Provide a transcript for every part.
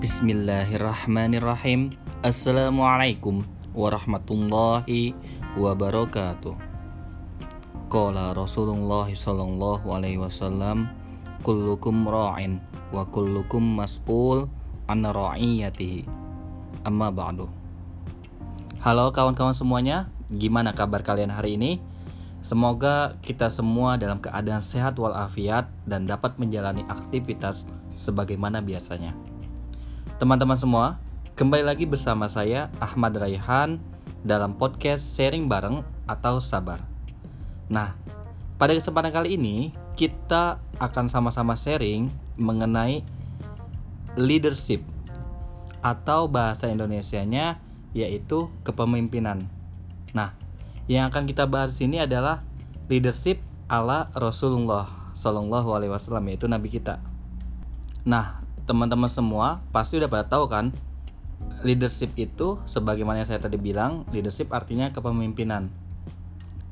Bismillahirrahmanirrahim Assalamualaikum warahmatullahi wabarakatuh Qala Rasulullah sallallahu alaihi wasallam Kullukum ra'in wa kullukum mas'ul an ra'iyatihi Amma ba'du Halo kawan-kawan semuanya Gimana kabar kalian hari ini? Semoga kita semua dalam keadaan sehat walafiat dan dapat menjalani aktivitas sebagaimana biasanya. Teman-teman semua, kembali lagi bersama saya Ahmad Raihan dalam podcast sharing bareng atau sabar. Nah, pada kesempatan kali ini kita akan sama-sama sharing mengenai leadership atau bahasa Indonesianya yaitu kepemimpinan. Nah, yang akan kita bahas di sini adalah leadership ala Rasulullah Shallallahu Alaihi Wasallam yaitu Nabi kita. Nah, teman-teman semua pasti udah pada tahu kan leadership itu sebagaimana yang saya tadi bilang leadership artinya kepemimpinan.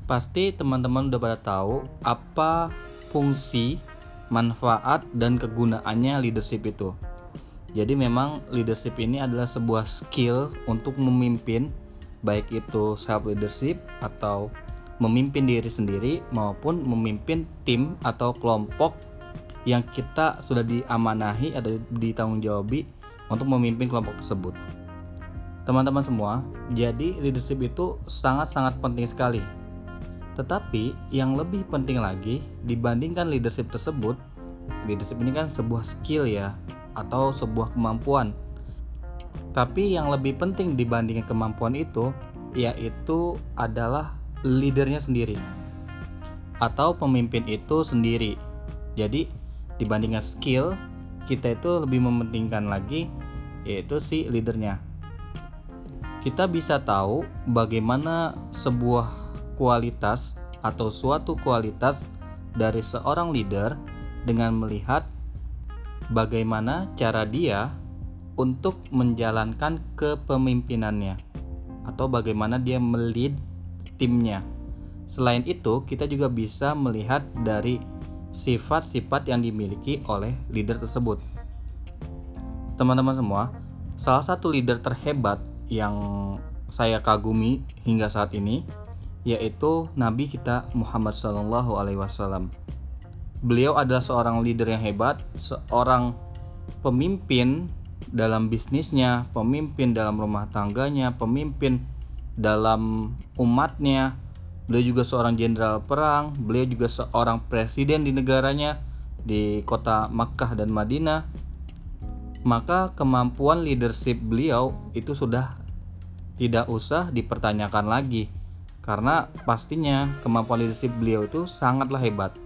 Pasti teman-teman udah pada tahu apa fungsi, manfaat dan kegunaannya leadership itu. Jadi memang leadership ini adalah sebuah skill untuk memimpin baik itu self leadership atau memimpin diri sendiri maupun memimpin tim atau kelompok yang kita sudah diamanahi atau ditanggung jawabi untuk memimpin kelompok tersebut. Teman-teman semua, jadi leadership itu sangat-sangat penting sekali. Tetapi yang lebih penting lagi dibandingkan leadership tersebut, leadership ini kan sebuah skill ya atau sebuah kemampuan tapi yang lebih penting dibandingkan kemampuan itu yaitu adalah leadernya sendiri atau pemimpin itu sendiri. Jadi dibandingkan skill kita itu lebih mementingkan lagi yaitu si leadernya. Kita bisa tahu bagaimana sebuah kualitas atau suatu kualitas dari seorang leader dengan melihat bagaimana cara dia untuk menjalankan kepemimpinannya atau bagaimana dia melid timnya. Selain itu, kita juga bisa melihat dari sifat-sifat yang dimiliki oleh leader tersebut. Teman-teman semua, salah satu leader terhebat yang saya kagumi hingga saat ini yaitu Nabi kita Muhammad Sallallahu Alaihi Wasallam. Beliau adalah seorang leader yang hebat, seorang pemimpin dalam bisnisnya, pemimpin dalam rumah tangganya, pemimpin dalam umatnya. Beliau juga seorang jenderal perang, beliau juga seorang presiden di negaranya di kota Makkah dan Madinah. Maka kemampuan leadership beliau itu sudah tidak usah dipertanyakan lagi karena pastinya kemampuan leadership beliau itu sangatlah hebat.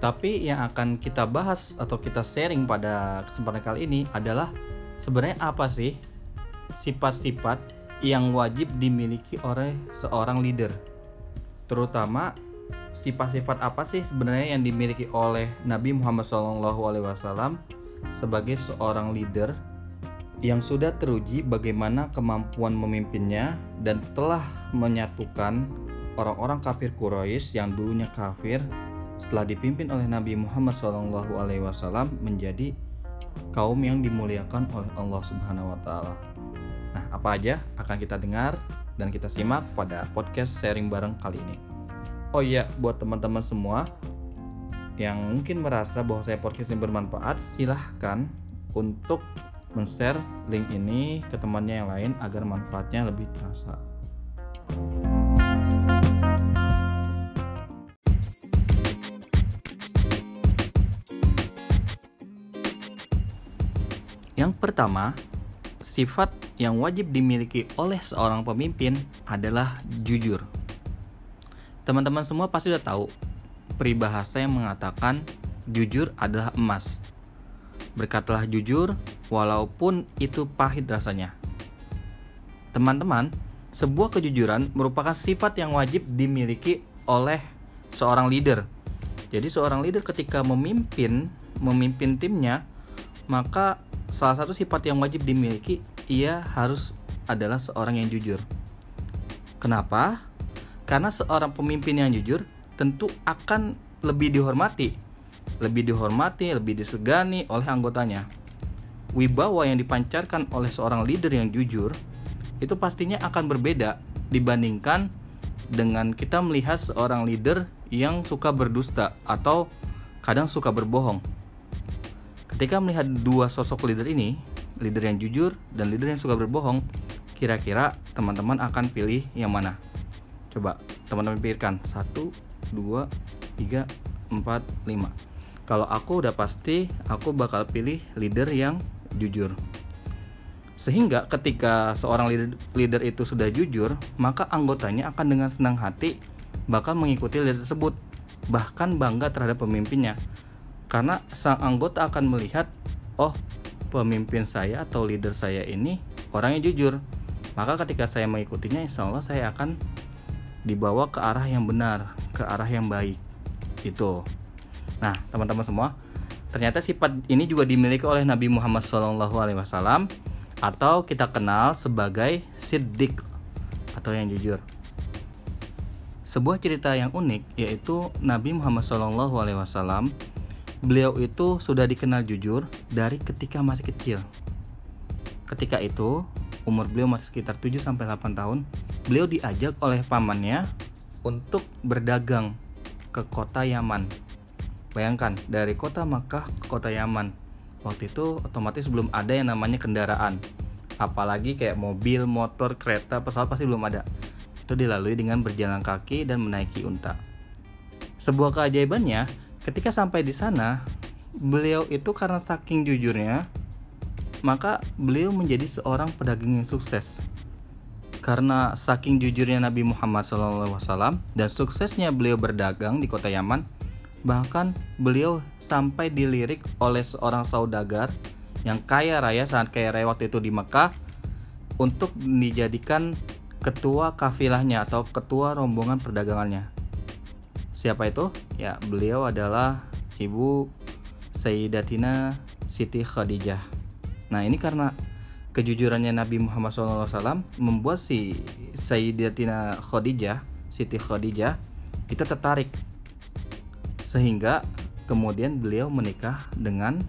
Tapi yang akan kita bahas atau kita sharing pada kesempatan kali ini adalah sebenarnya apa sih sifat-sifat yang wajib dimiliki oleh seorang leader. Terutama sifat-sifat apa sih sebenarnya yang dimiliki oleh Nabi Muhammad SAW sebagai seorang leader yang sudah teruji bagaimana kemampuan memimpinnya dan telah menyatukan orang-orang kafir Quraisy yang dulunya kafir setelah dipimpin oleh Nabi Muhammad SAW menjadi kaum yang dimuliakan oleh Allah Subhanahu wa taala. Nah, apa aja akan kita dengar dan kita simak pada podcast sharing bareng kali ini. Oh iya, buat teman-teman semua yang mungkin merasa bahwa saya podcast ini bermanfaat, silahkan untuk men-share link ini ke temannya yang lain agar manfaatnya lebih terasa. Yang pertama, sifat yang wajib dimiliki oleh seorang pemimpin adalah jujur. Teman-teman semua pasti sudah tahu peribahasa yang mengatakan jujur adalah emas. Berkatalah jujur walaupun itu pahit rasanya. Teman-teman, sebuah kejujuran merupakan sifat yang wajib dimiliki oleh seorang leader. Jadi seorang leader ketika memimpin memimpin timnya, maka salah satu sifat yang wajib dimiliki ia harus adalah seorang yang jujur. Kenapa? Karena seorang pemimpin yang jujur tentu akan lebih dihormati, lebih dihormati, lebih disegani oleh anggotanya. wibawa yang dipancarkan oleh seorang leader yang jujur itu pastinya akan berbeda dibandingkan dengan kita melihat seorang leader yang suka berdusta atau kadang suka berbohong. Ketika melihat dua sosok leader ini, leader yang jujur dan leader yang suka berbohong, kira-kira teman-teman akan pilih yang mana? Coba teman-teman pikirkan. Satu, dua, tiga, empat, lima. Kalau aku udah pasti, aku bakal pilih leader yang jujur. Sehingga ketika seorang leader, leader itu sudah jujur, maka anggotanya akan dengan senang hati bakal mengikuti leader tersebut, bahkan bangga terhadap pemimpinnya. Karena sang anggota akan melihat, oh pemimpin saya atau leader saya ini orangnya jujur. Maka ketika saya mengikutinya, insya Allah saya akan dibawa ke arah yang benar, ke arah yang baik. Itu. Nah, teman-teman semua, ternyata sifat ini juga dimiliki oleh Nabi Muhammad SAW atau kita kenal sebagai siddiq atau yang jujur. Sebuah cerita yang unik yaitu Nabi Muhammad SAW beliau itu sudah dikenal jujur dari ketika masih kecil. Ketika itu umur beliau masih sekitar 7 sampai 8 tahun, beliau diajak oleh pamannya untuk berdagang ke kota Yaman. Bayangkan dari kota Makkah ke kota Yaman waktu itu otomatis belum ada yang namanya kendaraan apalagi kayak mobil motor kereta pesawat pasti belum ada itu dilalui dengan berjalan kaki dan menaiki unta sebuah keajaibannya ketika sampai di sana beliau itu karena saking jujurnya maka beliau menjadi seorang pedagang yang sukses karena saking jujurnya Nabi Muhammad SAW dan suksesnya beliau berdagang di kota Yaman Bahkan beliau sampai dilirik oleh seorang saudagar yang kaya raya saat kaya raya waktu itu di Mekah untuk dijadikan ketua kafilahnya atau ketua rombongan perdagangannya. Siapa itu? Ya, beliau adalah Ibu Sayyidatina Siti Khadijah. Nah, ini karena kejujurannya Nabi Muhammad SAW membuat si Sayyidatina Khadijah, Siti Khadijah, itu tertarik sehingga kemudian beliau menikah dengan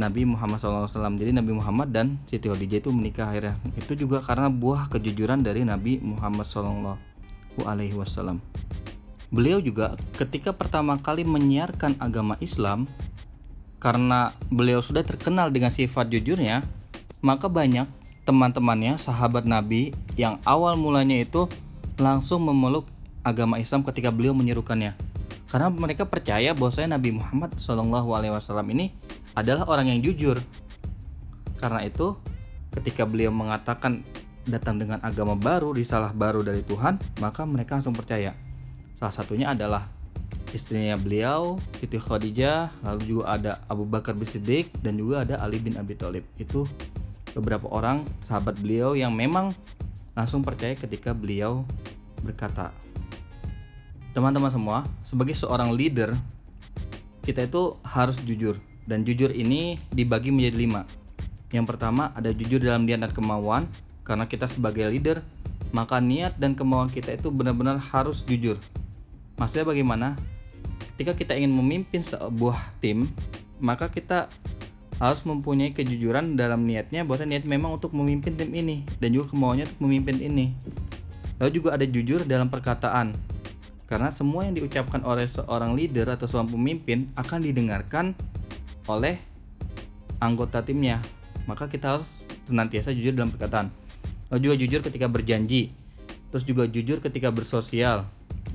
Nabi Muhammad SAW. Jadi Nabi Muhammad dan Siti Khadijah itu menikah akhirnya. Itu juga karena buah kejujuran dari Nabi Muhammad SAW. Beliau juga ketika pertama kali menyiarkan agama Islam, karena beliau sudah terkenal dengan sifat jujurnya, maka banyak teman-temannya, sahabat Nabi yang awal mulanya itu langsung memeluk agama Islam ketika beliau menyerukannya karena mereka percaya bahwasanya Nabi Muhammad SAW ini adalah orang yang jujur. Karena itu, ketika beliau mengatakan datang dengan agama baru, risalah baru dari Tuhan, maka mereka langsung percaya. Salah satunya adalah istrinya beliau, Siti Khadijah, lalu juga ada Abu Bakar bin Siddiq dan juga ada Ali bin Abi Thalib. Itu beberapa orang sahabat beliau yang memang langsung percaya ketika beliau berkata, teman-teman semua, sebagai seorang leader, kita itu harus jujur. Dan jujur ini dibagi menjadi lima. Yang pertama ada jujur dalam niat dan kemauan, karena kita sebagai leader, maka niat dan kemauan kita itu benar-benar harus jujur. Maksudnya bagaimana? Ketika kita ingin memimpin sebuah tim, maka kita harus mempunyai kejujuran dalam niatnya bahwa niat memang untuk memimpin tim ini dan juga kemauannya untuk memimpin ini. Lalu juga ada jujur dalam perkataan, karena semua yang diucapkan oleh seorang leader atau seorang pemimpin akan didengarkan oleh anggota timnya. Maka kita harus senantiasa jujur dalam perkataan. Lalu juga jujur ketika berjanji. Terus juga jujur ketika bersosial.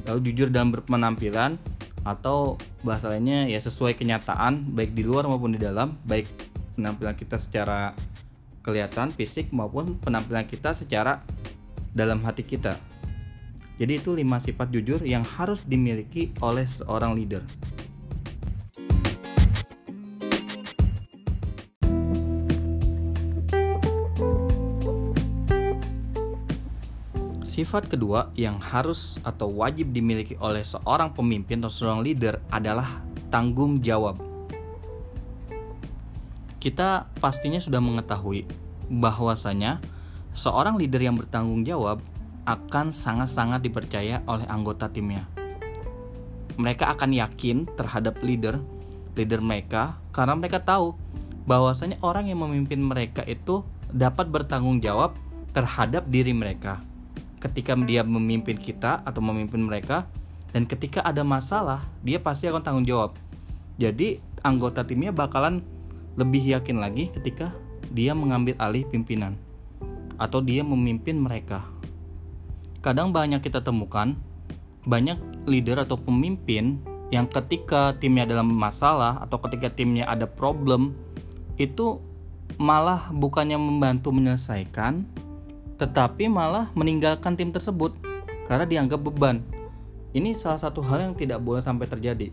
Lalu jujur dalam penampilan atau bahasa lainnya ya sesuai kenyataan baik di luar maupun di dalam, baik penampilan kita secara kelihatan fisik maupun penampilan kita secara dalam hati kita. Jadi itu lima sifat jujur yang harus dimiliki oleh seorang leader. Sifat kedua yang harus atau wajib dimiliki oleh seorang pemimpin atau seorang leader adalah tanggung jawab. Kita pastinya sudah mengetahui bahwasanya seorang leader yang bertanggung jawab akan sangat-sangat dipercaya oleh anggota timnya. Mereka akan yakin terhadap leader, leader mereka karena mereka tahu bahwasanya orang yang memimpin mereka itu dapat bertanggung jawab terhadap diri mereka ketika dia memimpin kita atau memimpin mereka dan ketika ada masalah dia pasti akan tanggung jawab. Jadi anggota timnya bakalan lebih yakin lagi ketika dia mengambil alih pimpinan atau dia memimpin mereka. Kadang banyak kita temukan banyak leader atau pemimpin yang ketika timnya dalam masalah atau ketika timnya ada problem itu malah bukannya membantu menyelesaikan tetapi malah meninggalkan tim tersebut karena dianggap beban. Ini salah satu hal yang tidak boleh sampai terjadi.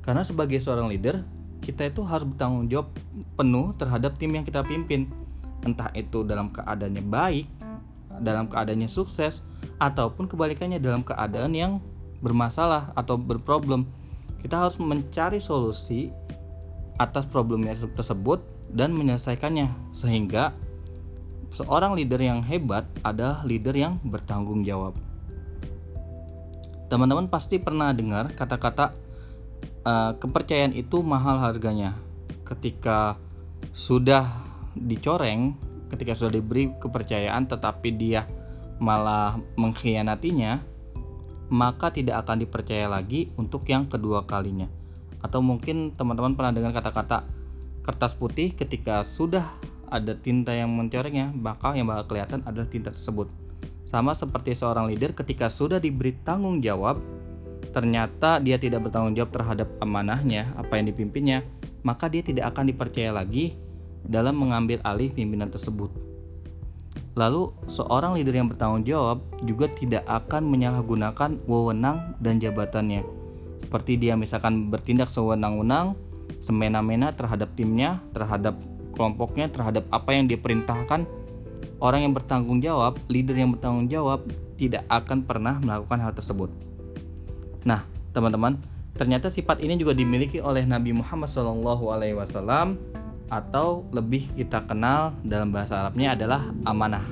Karena sebagai seorang leader, kita itu harus bertanggung jawab penuh terhadap tim yang kita pimpin. Entah itu dalam keadaannya baik, dalam keadaannya sukses, ataupun kebalikannya dalam keadaan yang bermasalah atau berproblem. Kita harus mencari solusi atas problemnya tersebut dan menyelesaikannya sehingga seorang leader yang hebat adalah leader yang bertanggung jawab. Teman-teman pasti pernah dengar kata-kata uh, kepercayaan itu mahal harganya. Ketika sudah dicoreng, ketika sudah diberi kepercayaan tetapi dia malah mengkhianatinya, maka tidak akan dipercaya lagi untuk yang kedua kalinya. Atau mungkin teman-teman pernah dengar kata-kata kertas putih ketika sudah ada tinta yang mencorengnya, bakal yang bakal kelihatan adalah tinta tersebut. Sama seperti seorang leader ketika sudah diberi tanggung jawab, ternyata dia tidak bertanggung jawab terhadap amanahnya, apa yang dipimpinnya, maka dia tidak akan dipercaya lagi dalam mengambil alih pimpinan tersebut. Lalu, seorang leader yang bertanggung jawab juga tidak akan menyalahgunakan wewenang dan jabatannya. Seperti dia misalkan bertindak sewenang-wenang, semena-mena terhadap timnya, terhadap kelompoknya terhadap apa yang diperintahkan orang yang bertanggung jawab leader yang bertanggung jawab tidak akan pernah melakukan hal tersebut. Nah teman-teman ternyata sifat ini juga dimiliki oleh Nabi Muhammad SAW atau lebih kita kenal dalam bahasa Arabnya adalah amanah.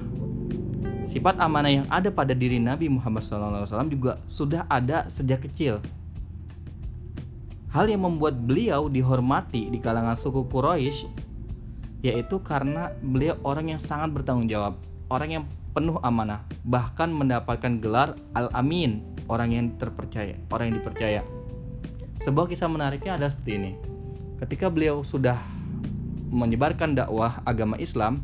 Sifat amanah yang ada pada diri Nabi Muhammad SAW juga sudah ada sejak kecil. Hal yang membuat beliau dihormati di kalangan suku Quraisy yaitu karena beliau orang yang sangat bertanggung jawab, orang yang penuh amanah, bahkan mendapatkan gelar Al-Amin, orang yang terpercaya, orang yang dipercaya. Sebuah kisah menariknya adalah seperti ini. Ketika beliau sudah menyebarkan dakwah agama Islam,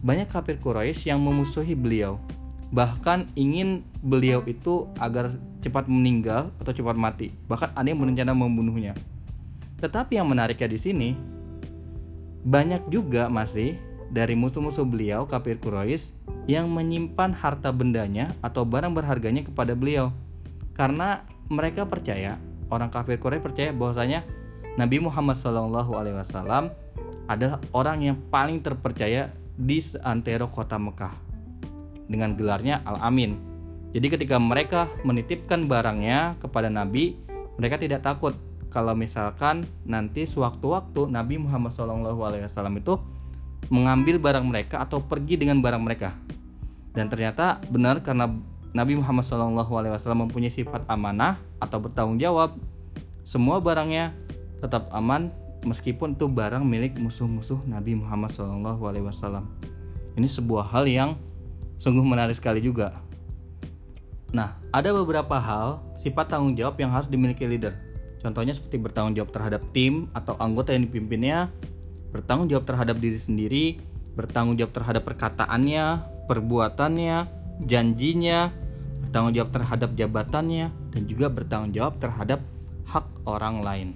banyak kafir Quraisy yang memusuhi beliau, bahkan ingin beliau itu agar cepat meninggal atau cepat mati. Bahkan ada yang berencana membunuhnya. Tetapi yang menariknya di sini, banyak juga masih dari musuh-musuh beliau kafir Quraisy yang menyimpan harta bendanya atau barang berharganya kepada beliau karena mereka percaya orang kafir Quraisy percaya bahwasanya Nabi Muhammad SAW adalah orang yang paling terpercaya di seantero kota Mekah dengan gelarnya Al-Amin. Jadi ketika mereka menitipkan barangnya kepada Nabi, mereka tidak takut kalau misalkan nanti sewaktu-waktu Nabi Muhammad SAW itu mengambil barang mereka atau pergi dengan barang mereka. Dan ternyata benar karena Nabi Muhammad SAW mempunyai sifat amanah atau bertanggung jawab semua barangnya tetap aman meskipun itu barang milik musuh-musuh Nabi Muhammad SAW ini sebuah hal yang sungguh menarik sekali juga. Nah, ada beberapa hal sifat tanggung jawab yang harus dimiliki leader. Contohnya seperti bertanggung jawab terhadap tim atau anggota yang dipimpinnya, bertanggung jawab terhadap diri sendiri, bertanggung jawab terhadap perkataannya, perbuatannya, janjinya, bertanggung jawab terhadap jabatannya, dan juga bertanggung jawab terhadap hak orang lain.